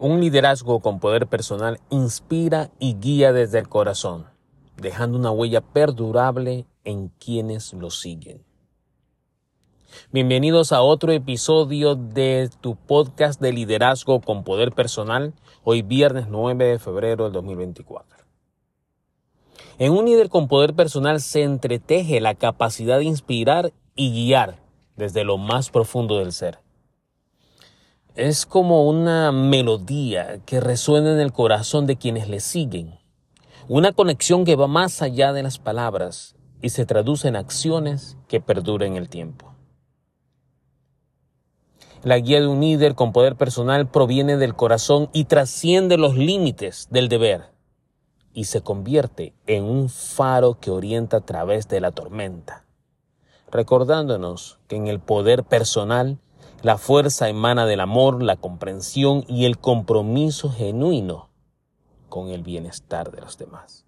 Un liderazgo con poder personal inspira y guía desde el corazón, dejando una huella perdurable en quienes lo siguen. Bienvenidos a otro episodio de tu podcast de liderazgo con poder personal, hoy viernes 9 de febrero del 2024. En un líder con poder personal se entreteje la capacidad de inspirar y guiar desde lo más profundo del ser es como una melodía que resuena en el corazón de quienes le siguen. Una conexión que va más allá de las palabras y se traduce en acciones que perduren el tiempo. La guía de un líder con poder personal proviene del corazón y trasciende los límites del deber y se convierte en un faro que orienta a través de la tormenta, recordándonos que en el poder personal la fuerza emana del amor, la comprensión y el compromiso genuino con el bienestar de los demás.